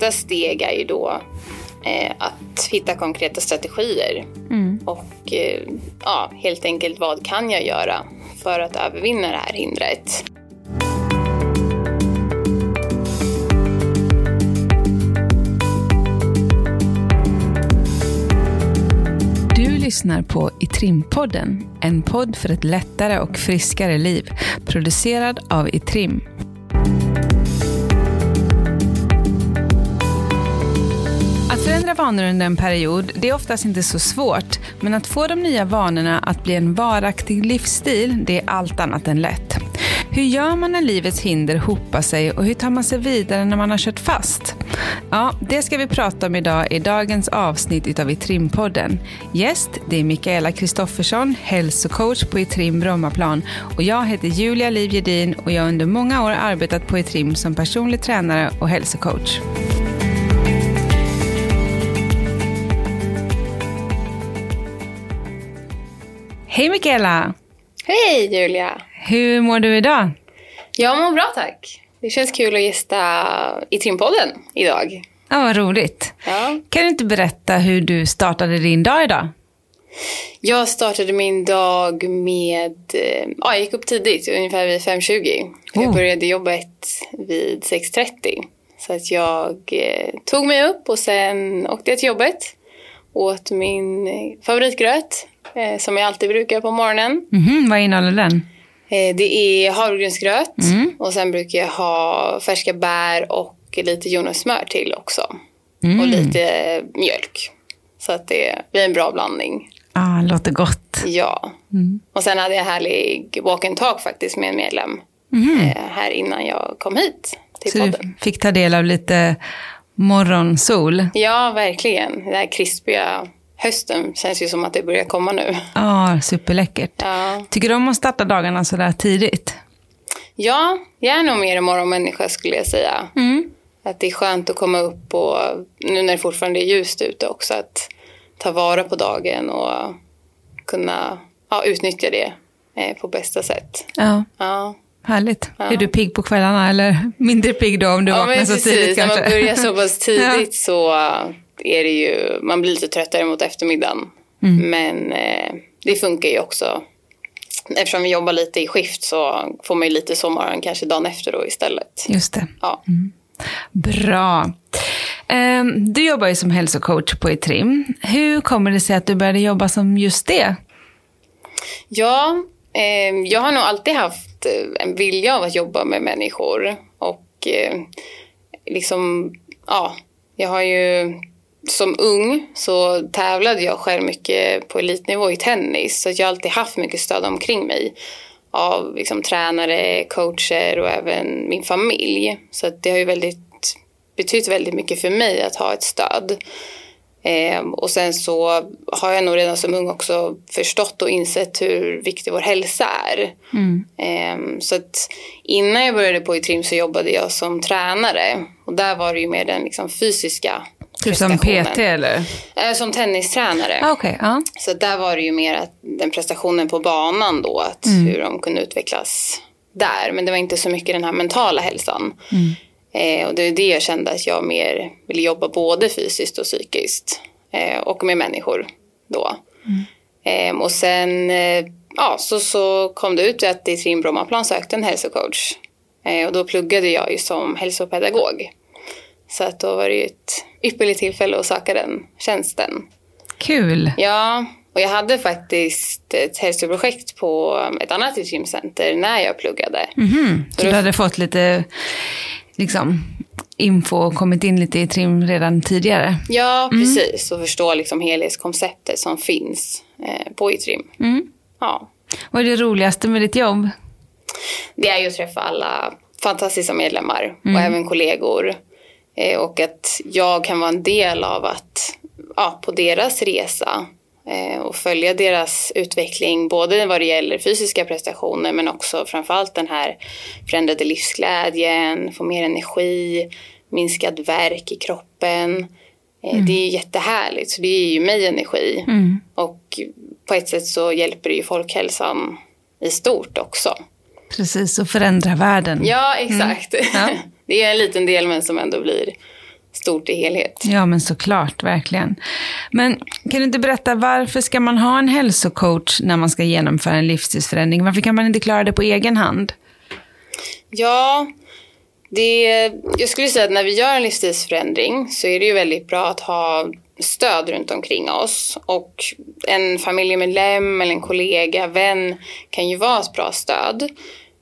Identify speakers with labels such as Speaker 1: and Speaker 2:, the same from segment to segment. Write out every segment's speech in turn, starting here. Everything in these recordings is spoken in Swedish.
Speaker 1: nästa steg är ju då eh, att hitta konkreta strategier.
Speaker 2: Mm.
Speaker 1: Och eh, ja, helt enkelt vad kan jag göra för att övervinna det här hindret?
Speaker 2: Du lyssnar på Itrim-podden, en podd för ett lättare och friskare liv, producerad av Itrim. Förändra vanor under en period, det är oftast inte så svårt, men att få de nya vanorna att bli en varaktig livsstil, det är allt annat än lätt. Hur gör man när livets hinder hopar sig och hur tar man sig vidare när man har kört fast? Ja, det ska vi prata om idag i dagens avsnitt utav Itrimpodden. Gäst, det är Mikaela Kristoffersson, hälsocoach på Itrim Brommaplan och jag heter Julia Liv Gedin och jag har under många år arbetat på Itrim som personlig tränare och hälsocoach. Hej Mikaela!
Speaker 1: Hej Julia!
Speaker 2: Hur mår du idag?
Speaker 1: Jag mår bra tack. Det känns kul att gästa i Trimpodden idag.
Speaker 2: Ja, vad roligt.
Speaker 1: Ja.
Speaker 2: Kan du inte berätta hur du startade din dag idag?
Speaker 1: Jag startade min dag med... eh, Ja, jag gick upp tidigt, ungefär vid 5.20.
Speaker 2: Oh.
Speaker 1: Jag började jobbet vid 6.30. Så att jag eh, tog mig upp och sen åkte jag till jobbet. Åt min favoritgröt, eh, som jag alltid brukar på morgonen.
Speaker 2: Mhm, vad innehåller den?
Speaker 1: Eh, det är havregrynsgröt
Speaker 2: Mm.
Speaker 1: och sen brukar jag ha färska bär och lite jordnötssmör till också.
Speaker 2: Mm.
Speaker 1: Och lite mjölk. Så att det blir en bra blandning.
Speaker 2: Ah, låter gott.
Speaker 1: Ja.
Speaker 2: Mm.
Speaker 1: Och sen hade jag härlig walk and talk faktiskt med en medlem
Speaker 2: Mhm.
Speaker 1: eh, här innan jag kom hit till
Speaker 2: Så du
Speaker 1: podden.
Speaker 2: fick ta del av lite morgonsol.
Speaker 1: Ja, verkligen. Den här krispiga hösten känns ju som att det börjar komma nu.
Speaker 2: Ja, superläckert.
Speaker 1: Ja,
Speaker 2: Tycker du om att starta dagarna sådär tidigt?
Speaker 1: ja jag är nog mer en morgonmänniska skulle jag säga.
Speaker 2: Mm.
Speaker 1: Att det är skönt att komma upp och nu när det fortfarande är ljust ute också att ta vara på dagen och kunna ja, utnyttja det eh, på bästa sätt.
Speaker 2: Ja,
Speaker 1: Ja,
Speaker 2: härligt.
Speaker 1: Ja.
Speaker 2: Är du pigg på kvällarna eller mindre pigg då om du
Speaker 1: ja
Speaker 2: vaknar
Speaker 1: men
Speaker 2: så
Speaker 1: precis.
Speaker 2: tidigt
Speaker 1: När
Speaker 2: kanske?
Speaker 1: man börjar så pass tidigt
Speaker 2: Ja.
Speaker 1: så är det ju, man blir lite tröttare mot eftermiddagen.
Speaker 2: Mm.
Speaker 1: Men eh, det funkar ju också. Eftersom vi jobbar lite i skift så får man ju lite sommaren kanske dagen efter då istället.
Speaker 2: Just det.
Speaker 1: Ja.
Speaker 2: Bra. Ehm, Du jobbar ju som hälsocoach på Itrim. Hur kommer det sig att du började jobba som just det?
Speaker 1: Ja, eh, jag har nog alltid haft eh, en vilja av att jobba med människor. Och eh, liksom, ja, jag har ju som ung så tävlade jag själv mycket på elitnivå i tennis. Så jag har alltid haft mycket stöd omkring mig. Av liksom, tränare, coacher och även min familj. Så det har ju väldigt, betytt väldigt mycket för mig att ha ett stöd. Ehm, och sen så har jag nog redan som ung också förstått och insett hur viktig vår hälsa är. Ehm, så att innan jag började på Itrim så jobbade jag som tränare. Och där var det ju mer den liksom fysiska
Speaker 2: Typ som. PT eller?
Speaker 1: Eh, som tennistränare.
Speaker 2: Ah, Okej, ja.
Speaker 1: Så där var det ju mer att den prestationen på banan då, att hur de kunde utvecklas där. Men det var inte så mycket den här mentala hälsan. Eh, och det är det jag kände att jag mer ville jobba både fysiskt och psykiskt. Eh, och med människor då. Eh, och sen eh, ja, så, så kom det ut att i Trim Brommaplan sökte en hälsocoach. Eh, och då pluggade jag ju som hälsopedagog. Så att då var det ju ett ypperligt tillfälle att söka den tjänsten.
Speaker 2: Kul.
Speaker 1: Ja, och jag hade faktiskt ett hälsoprojekt på ett annat gymcenter när jag pluggade.
Speaker 2: Mhm. Så du hade fått lite liksom, info och kommit in lite i trim redan tidigare?
Speaker 1: Ja, precis. Och förstå liksom helhetskonceptet som finns eh, på Itrim.
Speaker 2: Mm.
Speaker 1: Ja.
Speaker 2: Vad är det roligaste med ditt jobb?
Speaker 1: Det är ju att träffa alla fantastiska medlemmar
Speaker 2: Mm.
Speaker 1: och även kollegor. Eh, och att jag kan vara en del av att, ja, på deras resa eh, och följa deras utveckling både vad det gäller fysiska prestationer men också framförallt den här förändrade livsglädjen, få mer energi, minskad värk i kroppen. Eh, Det är ju jättehärligt, så det ger ju mig energi.
Speaker 2: Mm.
Speaker 1: Och på ett sätt så hjälper det ju folkhälsan i stort också.
Speaker 2: Precis, och förändra världen.
Speaker 1: Ja, exakt.
Speaker 2: Ja.
Speaker 1: Det är en liten del men som ändå blir stort i helhet.
Speaker 2: Ja, men såklart, verkligen. Men kan du inte berätta, varför ska man ha en hälsocoach när man ska genomföra en livsstilsförändring? Varför kan man inte klara det på egen hand?
Speaker 1: Ja, det, jag skulle säga att när vi gör en livsstilsförändring så är det ju väldigt bra att ha stöd runt omkring oss. Och en familjemedlem eller en kollega, vän kan ju vara ett bra stöd.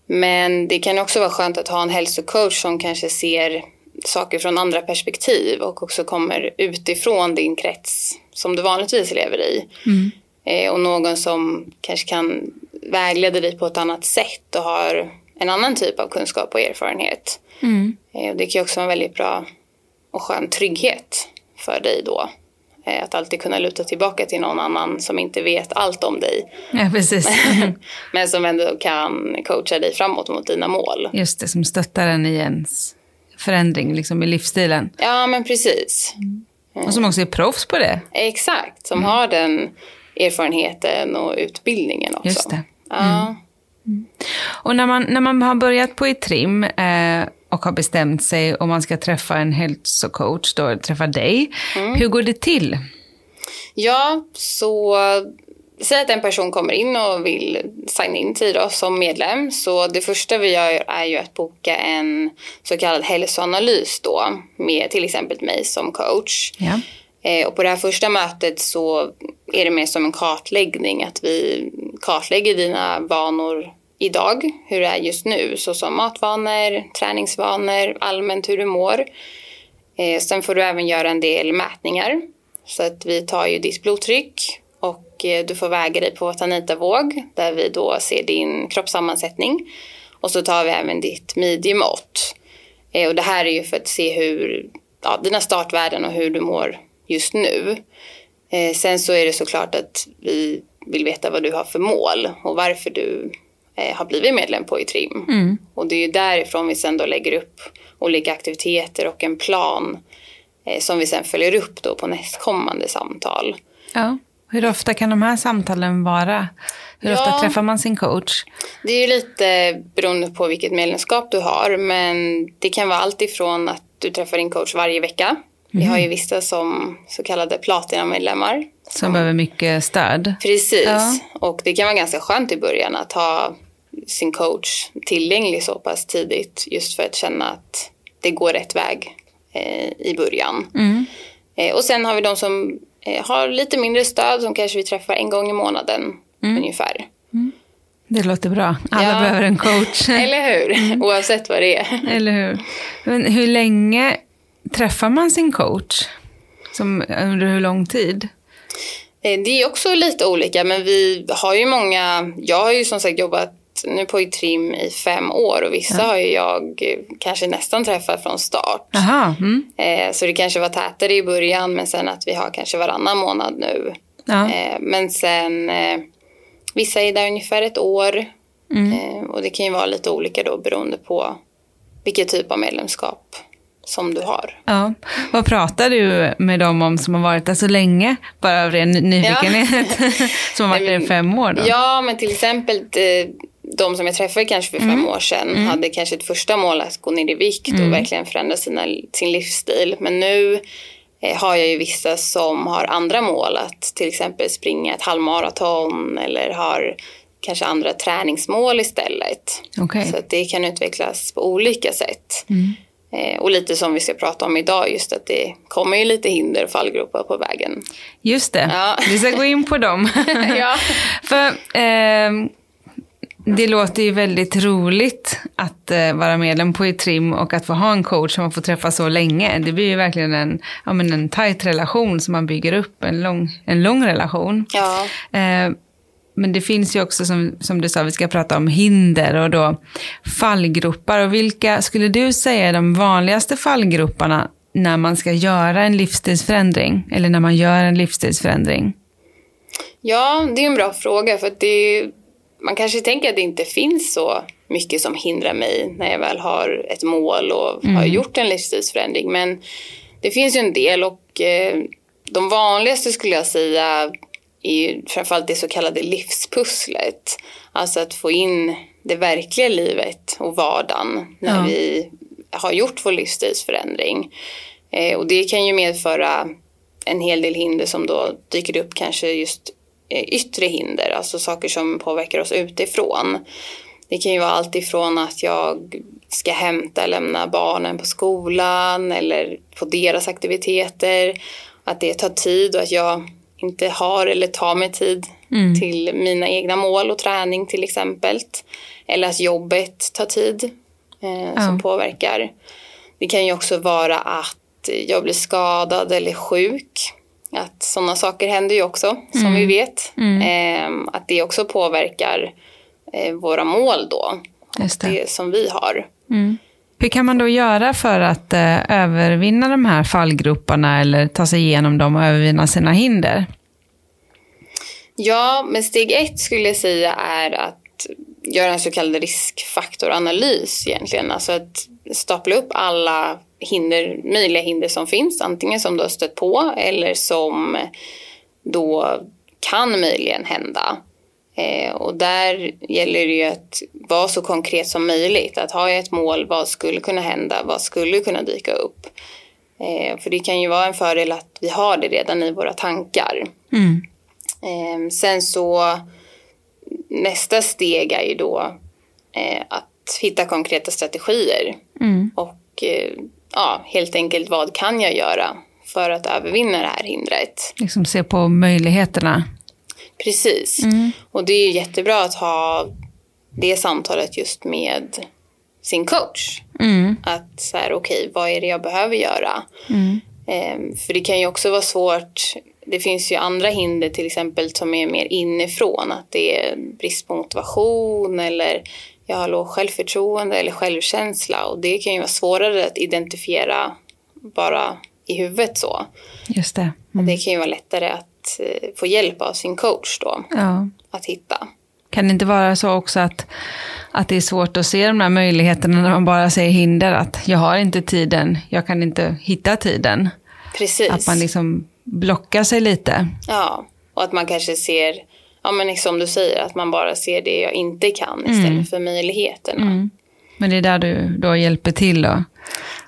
Speaker 1: Men det kan också vara skönt att ha en hälsocoach som kanske ser saker från andra perspektiv och också kommer utifrån din krets som du vanligtvis lever i. Mm. Eh, och någon som kanske kan vägleda dig på ett annat sätt och har en annan typ av kunskap och erfarenhet. Mm. Eh, det kan också vara en väldigt bra och skön trygghet för dig då. Eh, att alltid kunna luta tillbaka till någon annan som inte vet allt om dig.
Speaker 2: Ja, precis.
Speaker 1: Men som ändå kan coacha dig framåt mot dina mål.
Speaker 2: Just det, som stöttar en i ens förändring liksom, i livsstilen.
Speaker 1: Ja, men precis.
Speaker 2: Mm. Och som också är proffs på det.
Speaker 1: Exakt, som mm. har den erfarenheten och utbildningen också.
Speaker 2: Just det. Ja. Mm. Och när man, när man har börjat på Itrim eh, och har bestämt sig om man ska träffa en hälsocoach, då träffa dig. Mm. Hur går det till?
Speaker 1: Ja, så säg att en person kommer in och vill signa in till oss som medlem. Så det första vi gör är ju att boka en så kallad hälsoanalys då med till exempel mig som coach.
Speaker 2: Ja.
Speaker 1: Eh, och på det här första mötet så är det mer som en kartläggning att vi kartlägger dina vanor idag, hur det är just nu, såsom matvanor, träningsvanor, allmänt hur du mår. Eh, sen får du även göra en del mätningar. Så att vi tar ju ditt blodtryck och eh, du får väga dig på Tanita-våg där vi då ser din kroppssammansättning. Och så tar vi även ditt midjemått. Eh, och det här är ju för att se hur, ja, dina startvärden och hur du mår just nu. Eh, sen så är det såklart att vi vill veta vad du har för mål och varför du har blivit medlem på ITRIM. Mm. Och det är ju därifrån vi sen då lägger upp olika aktiviteter och en plan eh, som vi sen följer upp då på nästkommande samtal.
Speaker 2: Ja. Hur ofta kan de här samtalen vara? Hur ja, ofta träffar man sin coach?
Speaker 1: Det är ju lite beroende på vilket medlemskap du har. Men det kan vara allt ifrån att du träffar din coach varje vecka. Vi har ju mm. vissa som så kallade platinamedlemmar.
Speaker 2: Som behöver mycket stöd.
Speaker 1: Precis. Ja. Och det kan vara ganska skönt i början att ha sin coach tillgänglig så pass tidigt. Just för att känna att det går rätt väg eh, i början. Mm. Eh, och sen har vi de som eh, har lite mindre stöd som kanske vi träffar en gång i månaden mm. ungefär.
Speaker 2: Mm. Det låter bra. Alla ja. behöver en coach.
Speaker 1: Eller hur? Mm. Oavsett vad det är.
Speaker 2: Eller hur? Men hur länge träffar man sin coach? Som, under hur lång tid?
Speaker 1: Eh, det är också lite olika, men vi har ju många... Jag har ju som sagt jobbat nu på Trim i fem år och vissa ja. har jag kanske nästan träffat från start.
Speaker 2: Mm.
Speaker 1: Eh, så det kanske var tätare i början, men sen att vi har kanske varannan månad nu. Ja. Eh, men sen vissa är där ungefär ett år mm. och det kan ju vara lite olika då beroende på vilket typ av medlemskap som du har.
Speaker 2: Ja. Vad pratar du med dem om som har varit där så länge? Bara av ren nyfikenhet. Ja. som har varit där i fem år då?
Speaker 1: Ja, men till exempel eh, de som jag träffade kanske för mm. fem år sedan mm. hade kanske ett första mål att gå ner i vikt mm. och verkligen förändra sina, sin livsstil. Men nu eh, har jag ju vissa som har andra mål att till exempel springa ett halvmaraton eller har kanske andra träningsmål istället.
Speaker 2: Okay.
Speaker 1: Så det kan utvecklas på olika sätt. Mm. Eh, och lite som vi ska prata om idag, just att det kommer ju lite hinder och fallgropar på vägen.
Speaker 2: Just det,
Speaker 1: ja.
Speaker 2: vi ska gå in på dem.
Speaker 1: ja.
Speaker 2: För eh, det låter ju väldigt roligt att eh, vara medlem på Trim och att få ha en coach som man får träffa så länge. Det blir ju verkligen en, ja, men en tajt relation som man bygger upp, en lång, en lång relation.
Speaker 1: Ja.
Speaker 2: Eh, men det finns ju också, som, som du sa, vi ska prata om hinder och då fallgropar. Och vilka skulle du säga är de vanligaste fallgroparna när man ska göra en livsstilsförändring? Eller när man gör en livsstilsförändring?
Speaker 1: Ja, det är en bra fråga. för det, Man kanske tänker att det inte finns så mycket som hindrar mig när jag väl har ett mål och mm. har gjort en livsstilsförändring. Men det finns ju en del och eh, de vanligaste skulle jag säga är ju framförallt det så kallade livspusslet. Alltså att få in det verkliga livet och vardagen när ja. vi har gjort vår livsstilsförändring. Eh, och det kan ju medföra en hel del hinder som då dyker upp, kanske just yttre hinder, alltså saker som påverkar oss utifrån. Det kan ju vara allt ifrån att jag ska hämta och lämna barnen på skolan eller på deras aktiviteter. Att det tar tid och att jag inte har eller tar mig tid mm. till mina egna mål och träning till exempel. Eller att jobbet tar tid eh, ja. som påverkar. Det kan ju också vara att jag blir skadad eller sjuk. Att sådana saker händer ju också mm. som vi vet. Mm. Eh, att det också påverkar eh, våra mål då. Just det. det som vi har.
Speaker 2: Mm. Hur kan man då göra för att eh, övervinna de här fallgroparna eller ta sig igenom dem och övervinna sina hinder?
Speaker 1: Ja, men steg ett skulle jag säga är att göra en så kallad riskfaktoranalys egentligen. Alltså att stapla upp alla hinder, möjliga hinder som finns, antingen som du har stött på eller som då kan möjligen hända. Eh, och där gäller det ju att vara så konkret som möjligt. Att ha ett mål, vad skulle kunna hända, vad skulle kunna dyka upp? Eh, för det kan ju vara en fördel att vi har det redan i våra tankar. Mm. Eh, sen så nästa steg är ju då eh, att hitta konkreta strategier. Mm. Och eh, ja, helt enkelt vad kan jag göra för att övervinna det här hindret?
Speaker 2: Liksom se på möjligheterna.
Speaker 1: Precis. Mm. Och det är jättebra att ha det samtalet just med sin coach. Mm. Att så här, okej, okay, vad är det jag behöver göra? Mm. Eh, för det kan ju också vara svårt. Det finns ju andra hinder till exempel som är mer inifrån. Att det är brist på motivation eller jag har låg självförtroende eller självkänsla. Och det kan ju vara svårare att identifiera bara i huvudet så.
Speaker 2: Just det.
Speaker 1: Mm. Det kan ju vara lättare att Eh, få hjälp av sin coach då. Ja. Att hitta.
Speaker 2: Kan det inte vara så också att, att det är svårt att se de här möjligheterna när man bara säger hinder? Att jag har inte tiden, jag kan inte hitta tiden.
Speaker 1: Precis.
Speaker 2: Att man liksom blockar sig lite.
Speaker 1: Ja, och att man kanske ser, ja men som du säger, att man bara ser det jag inte kan istället mm. för möjligheterna. Mm.
Speaker 2: Men det är där du då hjälper till då?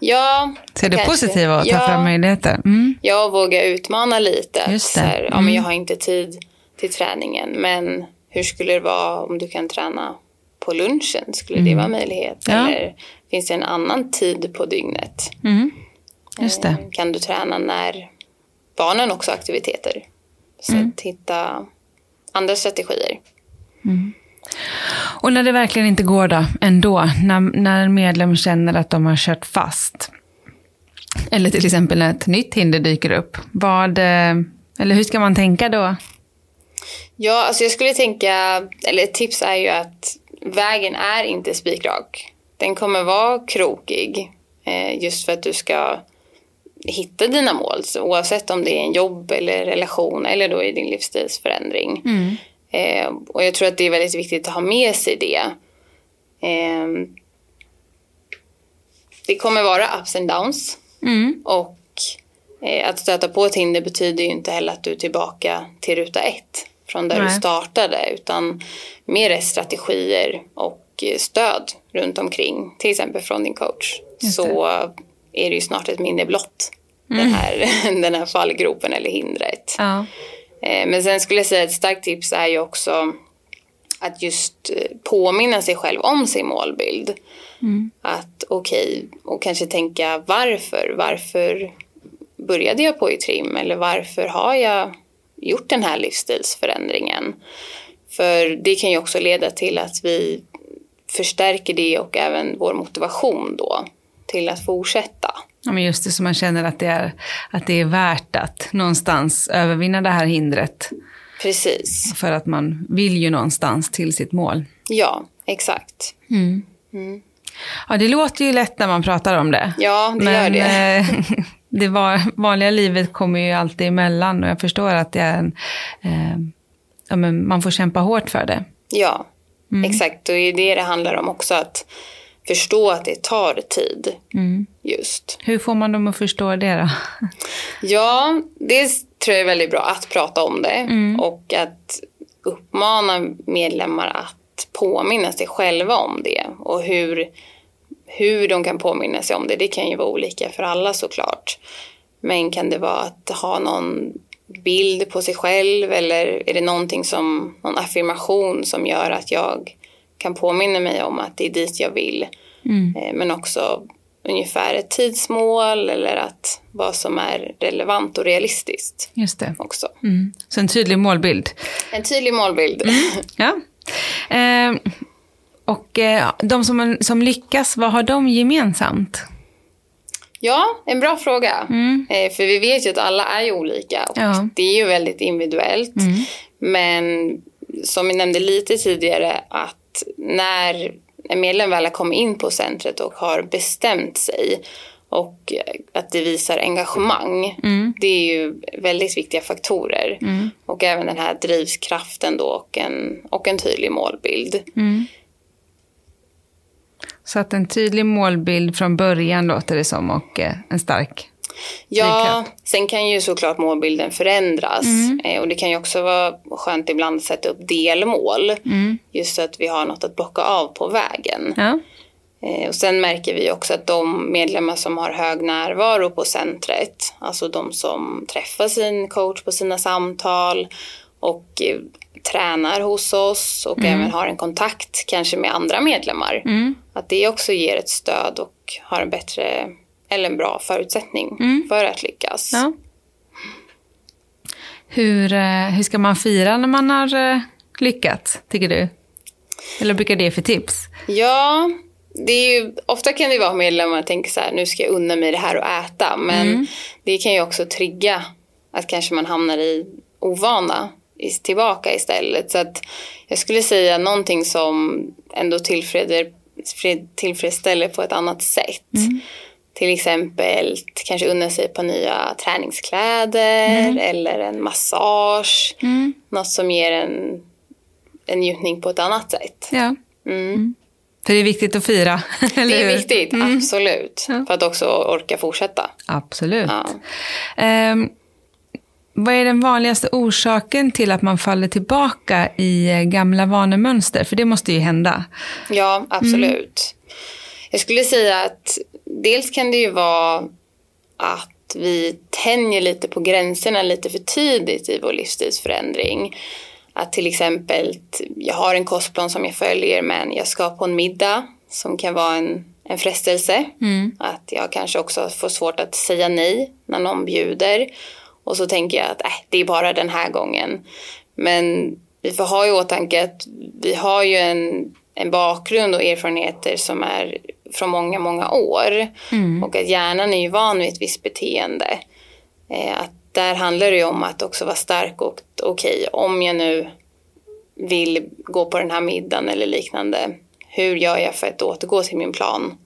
Speaker 1: Ja.
Speaker 2: Ser det kanske. positiva och ta ja, fram möjligheter? Mm.
Speaker 1: Jag vågar utmana lite. Just det. Här, mm. ja, men jag har inte tid till träningen. Men hur skulle det vara om du kan träna på lunchen? Skulle mm. det vara möjlighet? Ja. Eller finns det en annan tid på dygnet?
Speaker 2: Mm. Just det. Eh,
Speaker 1: kan du träna när barnen också har aktiviteter? Så mm. att hitta andra strategier.
Speaker 2: Mm. Och när det verkligen inte går då, ändå, när, när en medlem känner att de har kört fast, eller till exempel när ett nytt hinder dyker upp, vad, eh, eller hur ska man tänka då?
Speaker 1: Ja, alltså jag skulle tänka, eller ett tips är ju att vägen är inte spikrak. Den kommer vara krokig, eh, just för att du ska hitta dina mål, oavsett om det är en jobb eller relation eller då i din livsstilsförändring. Mm. Eh, och jag tror att det är väldigt viktigt att ha med sig det. Eh, det kommer vara ups and downs. Mm. Och eh, att stöta på ett hinder betyder ju inte heller att du är tillbaka till ruta ett från där Nej. du startade utan mer strategier och stöd runt omkring, till exempel från din coach. Så är det ju snart ett minne blott, mm. den, här, den här fallgropen eller hindret. Ja. Eh, men sen skulle jag säga ett starkt tips är ju också att just eh, påminna sig själv om sin målbild. Mm. Att okej, okay, och kanske tänka varför? Varför började jag på i trim? Eller varför har jag gjort den här livsstilsförändringen? För det kan ju också leda till att vi förstärker det och även vår motivation då till att fortsätta.
Speaker 2: Ja, men just det, så man känner att det, är, att det är värt att någonstans övervinna det här hindret.
Speaker 1: Precis.
Speaker 2: För att man vill ju någonstans till sitt mål.
Speaker 1: Ja, exakt. Mm.
Speaker 2: Mm. Ja, det låter ju lätt när man pratar om det.
Speaker 1: Ja, det men, gör det.
Speaker 2: Eh, det var, vanliga livet kommer ju alltid emellan och jag förstår att det är en, eh, ja, men man får kämpa hårt för det.
Speaker 1: Ja, mm. exakt. Och det är det det handlar om också. att förstå att det tar tid. Mm. Just.
Speaker 2: Hur får man dem att förstå det då?
Speaker 1: ja, det tror jag är väldigt bra att prata om det mm. och att uppmana medlemmar att påminna sig själva om det och hur hur de kan påminna sig om det, det kan ju vara olika för alla såklart. Men kan det vara att ha någon bild på sig själv eller är det någonting som, någon affirmation som gör att jag kan påminna mig om att det är dit jag vill. Mm. Eh, men också ungefär ett tidsmål eller att vad som är relevant och realistiskt.
Speaker 2: Just det.
Speaker 1: Också.
Speaker 2: Mm. Så en tydlig målbild.
Speaker 1: En tydlig målbild.
Speaker 2: Mm. Ja. Eh, och eh, de som, som lyckas, vad har de gemensamt?
Speaker 1: Ja, en bra fråga. Mm. Eh, för vi vet ju att alla är ju olika och ja. det är ju väldigt individuellt. Mm. Men som vi nämnde lite tidigare att när en medlem väl har kommit in på centret och har bestämt sig och att det visar engagemang. Mm. Det är ju väldigt viktiga faktorer. Mm. Och även den här drivkraften då och en, och en tydlig målbild. Mm.
Speaker 2: Så att en tydlig målbild från början låter det som och eh, en stark
Speaker 1: Ja, sen kan ju såklart målbilden förändras. Mm. Eh, och det kan ju också vara skönt ibland att sätta upp delmål. Mm. Just så att vi har något att bocka av på vägen. Ja. Eh, och sen märker vi också att de medlemmar som har hög närvaro på centret, alltså de som träffar sin coach på sina samtal och eh, tränar hos oss och mm. även har en kontakt kanske med andra medlemmar. Mm. Att det också ger ett stöd och har en bättre eller en bra förutsättning mm. för att lyckas. Ja.
Speaker 2: Hur, eh, hur ska man fira när man har eh, lyckats, tycker du? Eller brukar det för tips?
Speaker 1: Ja, det är ju, ofta kan det vara medlemmar som tänker så här, nu ska jag unna mig det här och äta. Men mm. det kan ju också trigga att kanske man hamnar i ovana tillbaka istället. Så att jag skulle säga någonting som ändå tillfredsställer på ett annat sätt. Mm. Till exempel kanske unna sig på nya träningskläder mm. eller en massage. Mm. Något som ger en, en njutning på ett annat sätt.
Speaker 2: Ja. Mm. mm. För det är viktigt att fira,
Speaker 1: eller Det är viktigt, mm. absolut. Ja. För att också orka fortsätta.
Speaker 2: Absolut. Ja. Um, vad är den vanligaste orsaken till att man faller tillbaka i eh, gamla vanemönster? För det måste ju hända.
Speaker 1: Ja, absolut. Mm. Jag skulle säga att dels kan det ju vara att vi tänjer lite på gränserna lite för tidigt i vår livsstilsförändring. Att till exempel, jag har en kostplan som jag följer men jag ska på en middag som kan vara en, en frestelse. Mm. Att jag kanske också får svårt att säga nej när någon bjuder. Och så tänker jag att äh, det är bara den här gången. Men vi får ha i åtanke att vi har ju en, en bakgrund och erfarenheter som är från många, många år. Mm. Och att hjärnan är ju van vid ett visst beteende. Eh, att där handlar det ju om att också vara stark och okej, okay, om jag nu vill gå på den här middagen eller liknande, hur gör jag för att återgå till min plan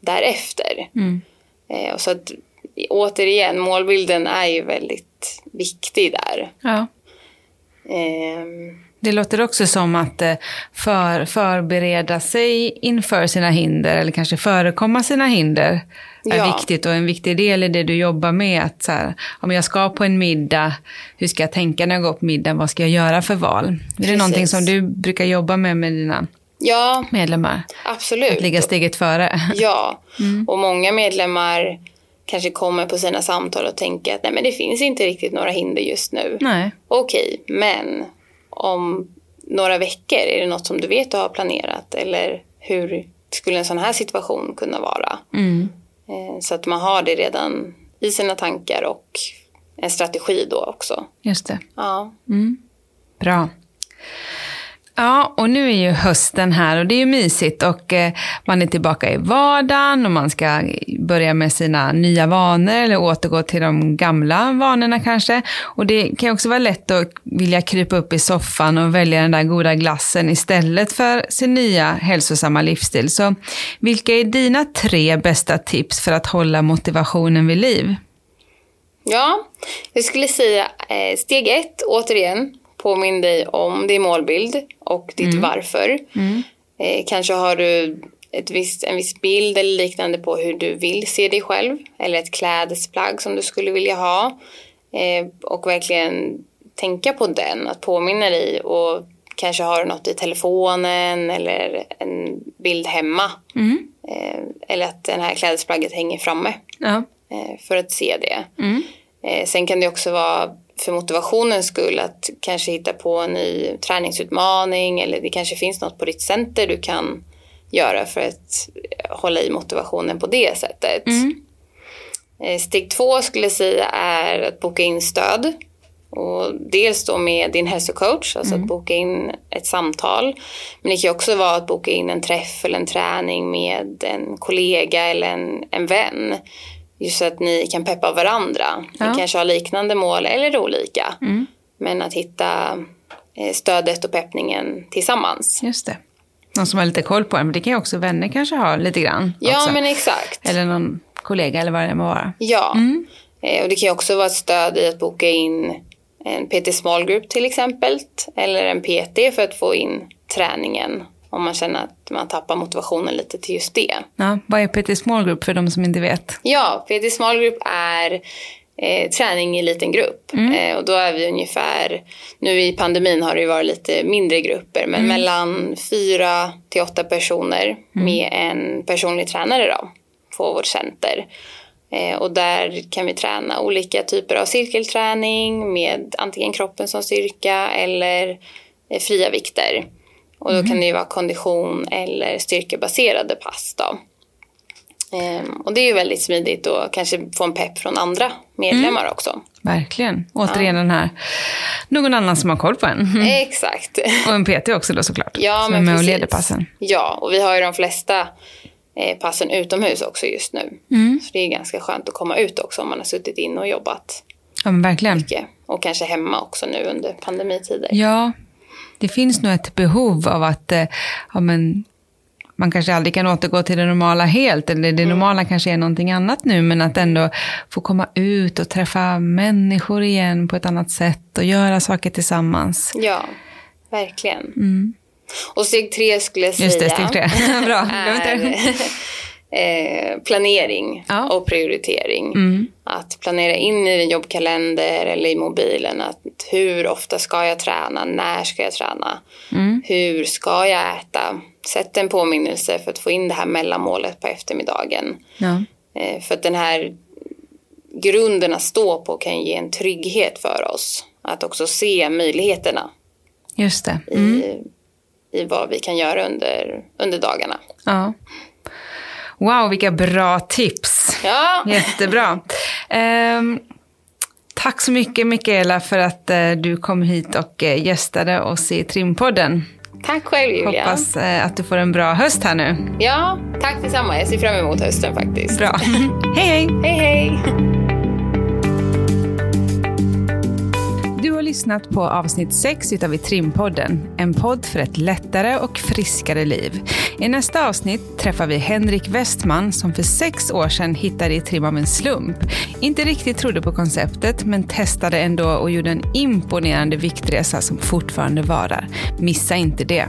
Speaker 1: därefter? Mm. Eh, och så att återigen, målbilden är ju väldigt viktig där. Ja.
Speaker 2: Eh, det låter också som att eh, för, förbereda sig inför sina hinder eller kanske förekomma sina hinder är ja. viktigt och en viktig del i det du jobbar med. Att så här, om jag ska på en middag, hur ska jag tänka när jag går på middagen? Vad ska jag göra för val? Precis. Är det någonting som du brukar jobba med med dina ja, medlemmar?
Speaker 1: Absolut.
Speaker 2: Att ligga steget före?
Speaker 1: Ja, mm. och många medlemmar kanske kommer på sina samtal och tänker att nej men det finns inte riktigt några hinder just nu. Nej. Okej, men om några veckor? Är det något som du vet och har planerat? Eller hur skulle en sån här situation kunna vara? Mm. Eh, så att man har det redan i sina tankar och en strategi då också.
Speaker 2: Just det. Ja. Mm. Bra. Ja, och nu är ju hösten här och det är ju mysigt och eh, man är tillbaka i vardagen och man ska börja med sina nya vanor eller återgå till de gamla vanorna kanske. Och det kan ju också vara lätt att vilja krypa upp i soffan och välja den där goda glassen istället för sin nya hälsosamma livsstil. Så vilka är dina tre bästa tips för att hålla motivationen vid liv?
Speaker 1: Ja, jag skulle säga eh, steg ett, återigen, Påminn dig om din målbild och ditt mm. varför. Mm. Eh, kanske har du ett visst, en viss bild eller liknande på hur du vill se dig själv. Eller ett klädesplagg som du skulle vilja ha. Eh, och verkligen tänka på den, att påminna dig. Och kanske har du något i telefonen eller en bild hemma. Mm. eh, eller att den här klädesplagget hänger framme
Speaker 2: Ja.
Speaker 1: eh, för att se det.
Speaker 2: Mm.
Speaker 1: Eh, sen kan det också vara för motivationens skull att kanske hitta på en ny träningsutmaning eller det kanske finns något på ditt center du kan göra för att hålla i motivationen på det sättet.
Speaker 2: Mm.
Speaker 1: Eh, Steg två skulle jag säga är att boka in stöd. Och dels då med din hälsocoach, alltså att boka in ett samtal. Men det kan också vara att boka in en träff eller en träning med en kollega eller en, en vän. Just så att ni kan peppa varandra.
Speaker 2: Ja.
Speaker 1: Ni kanske har liknande mål eller olika. Men att hitta eh, stödet och peppningen tillsammans.
Speaker 2: Just det. Någon som har lite koll på en, men det kan ju också vänner kanske ha lite grann.
Speaker 1: Ja,
Speaker 2: också.
Speaker 1: men exakt.
Speaker 2: Eller någon kollega eller vad det må vara.
Speaker 1: Ja, Eh, och det kan ju också vara ett stöd i att boka in en PT Small Group till exempel. Eller en PT för att få in träningen om man känner att man tappar motivationen lite till just det.
Speaker 2: Ja, vad är PT Small Group för de som inte vet?
Speaker 1: Ja, PT Small Group är eh, träning i liten grupp. Eh, och då är vi ungefär, nu i pandemin har det ju varit lite mindre grupper, men mellan fyra till åtta personer med en personlig tränare då, på vårt center. Eh, och där kan vi träna olika typer av cirkelträning med antingen kroppen som styrka eller eh, fria vikter. Och då kan det ju vara kondition eller styrkebaserade pass då. Ehm, och det är ju väldigt smidigt och kanske få en pepp från andra medlemmar också.
Speaker 2: Verkligen. Återigen den här, någon annan som har koll på en.
Speaker 1: Exakt.
Speaker 2: Och en PT också då såklart.
Speaker 1: Ja,
Speaker 2: som
Speaker 1: men
Speaker 2: är med
Speaker 1: precis.
Speaker 2: och leder passen.
Speaker 1: Ja, och vi har ju de flesta eh, passen utomhus också just nu. Så det är ganska skönt att komma ut också om man har suttit in och jobbat
Speaker 2: Ja, men verkligen.
Speaker 1: mycket. Och kanske hemma också nu under pandemitider.
Speaker 2: Ja, det finns nog ett behov av att eh, ja, men, man kanske aldrig kan återgå till det normala helt, eller det normala kanske är någonting annat nu, men att ändå få komma ut och träffa människor igen på ett annat sätt och göra saker tillsammans.
Speaker 1: Ja, verkligen. Och steg tre skulle jag säga
Speaker 2: Just det, steg tre. Bra,
Speaker 1: är eh, planering
Speaker 2: Ja. Mm.
Speaker 1: och prioritering. Att planera in i en jobbkalender eller i mobilen att hur ofta ska jag träna, när ska jag träna,
Speaker 2: Mm.
Speaker 1: hur ska jag äta. Sätt en påminnelse för att få in det här mellanmålet på eftermiddagen.
Speaker 2: Ja.
Speaker 1: Eh, för att den här grunden att stå på kan ge en trygghet för oss. Att också se möjligheterna
Speaker 2: Just det.
Speaker 1: i, i vad vi kan göra under, under dagarna.
Speaker 2: Ja. Wow, vilka bra tips.
Speaker 1: Ja,
Speaker 2: Jättebra. Ehm, tack så mycket Mikaela för att eh, du kom hit och eh, gästade oss i Trimpodden.
Speaker 1: tack själv Julia.
Speaker 2: Hoppas eh, att du får en bra höst här nu.
Speaker 1: Ja, tack detsamma. Jag ser fram emot hösten faktiskt.
Speaker 2: Bra. hej hej!
Speaker 1: Hej hej!
Speaker 2: Lyssnat på avsnitt 6 utav i En podd för ett lättare och friskare liv. I nästa avsnitt träffar vi Henrik Westman som för sex år sedan hittade i trim av en slump. Inte riktigt trodde på konceptet men testade ändå och gjorde en imponerande viktresa som fortfarande varar. Missa inte det.